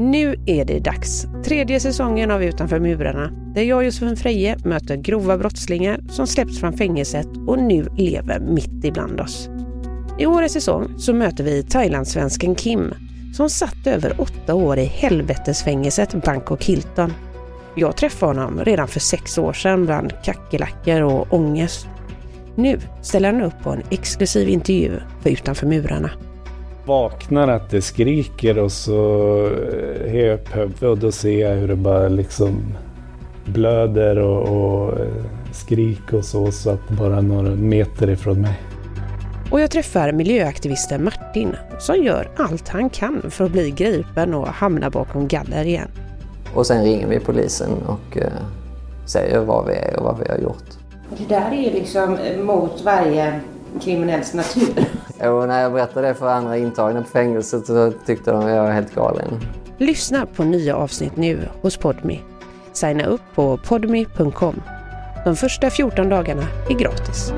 Nu är det dags. Tredje säsongen av Utanför murarna där jag och Josefin Freje möter grova brottslingar som släppts från fängelset och nu lever mitt ibland oss. I årets säsong så möter vi Thailandssvensken Kim som satt över åtta år i helvetesfängelset Bangkok Hilton. Jag träffade honom redan för sex år sedan bland kackerlackor och ångest. Nu ställer han upp på en exklusiv intervju för Utanför murarna vaknar att det skriker och så är jag upp huvudet och då ser jag hur det bara liksom blöder och, och eh, skrik och så, så att bara några meter ifrån mig. Och jag träffar miljöaktivisten Martin som gör allt han kan för att bli gripen och hamna bakom galler igen. Och sen ringer vi polisen och eh, säger var vi är och vad vi har gjort. Det där är liksom mot varje kriminells natur. Och när jag berättade det för andra intagna på fängelset så tyckte de att jag var helt galen. Lyssna på nya avsnitt nu hos Podmi. Signa upp på podmi.com. De första 14 dagarna är gratis.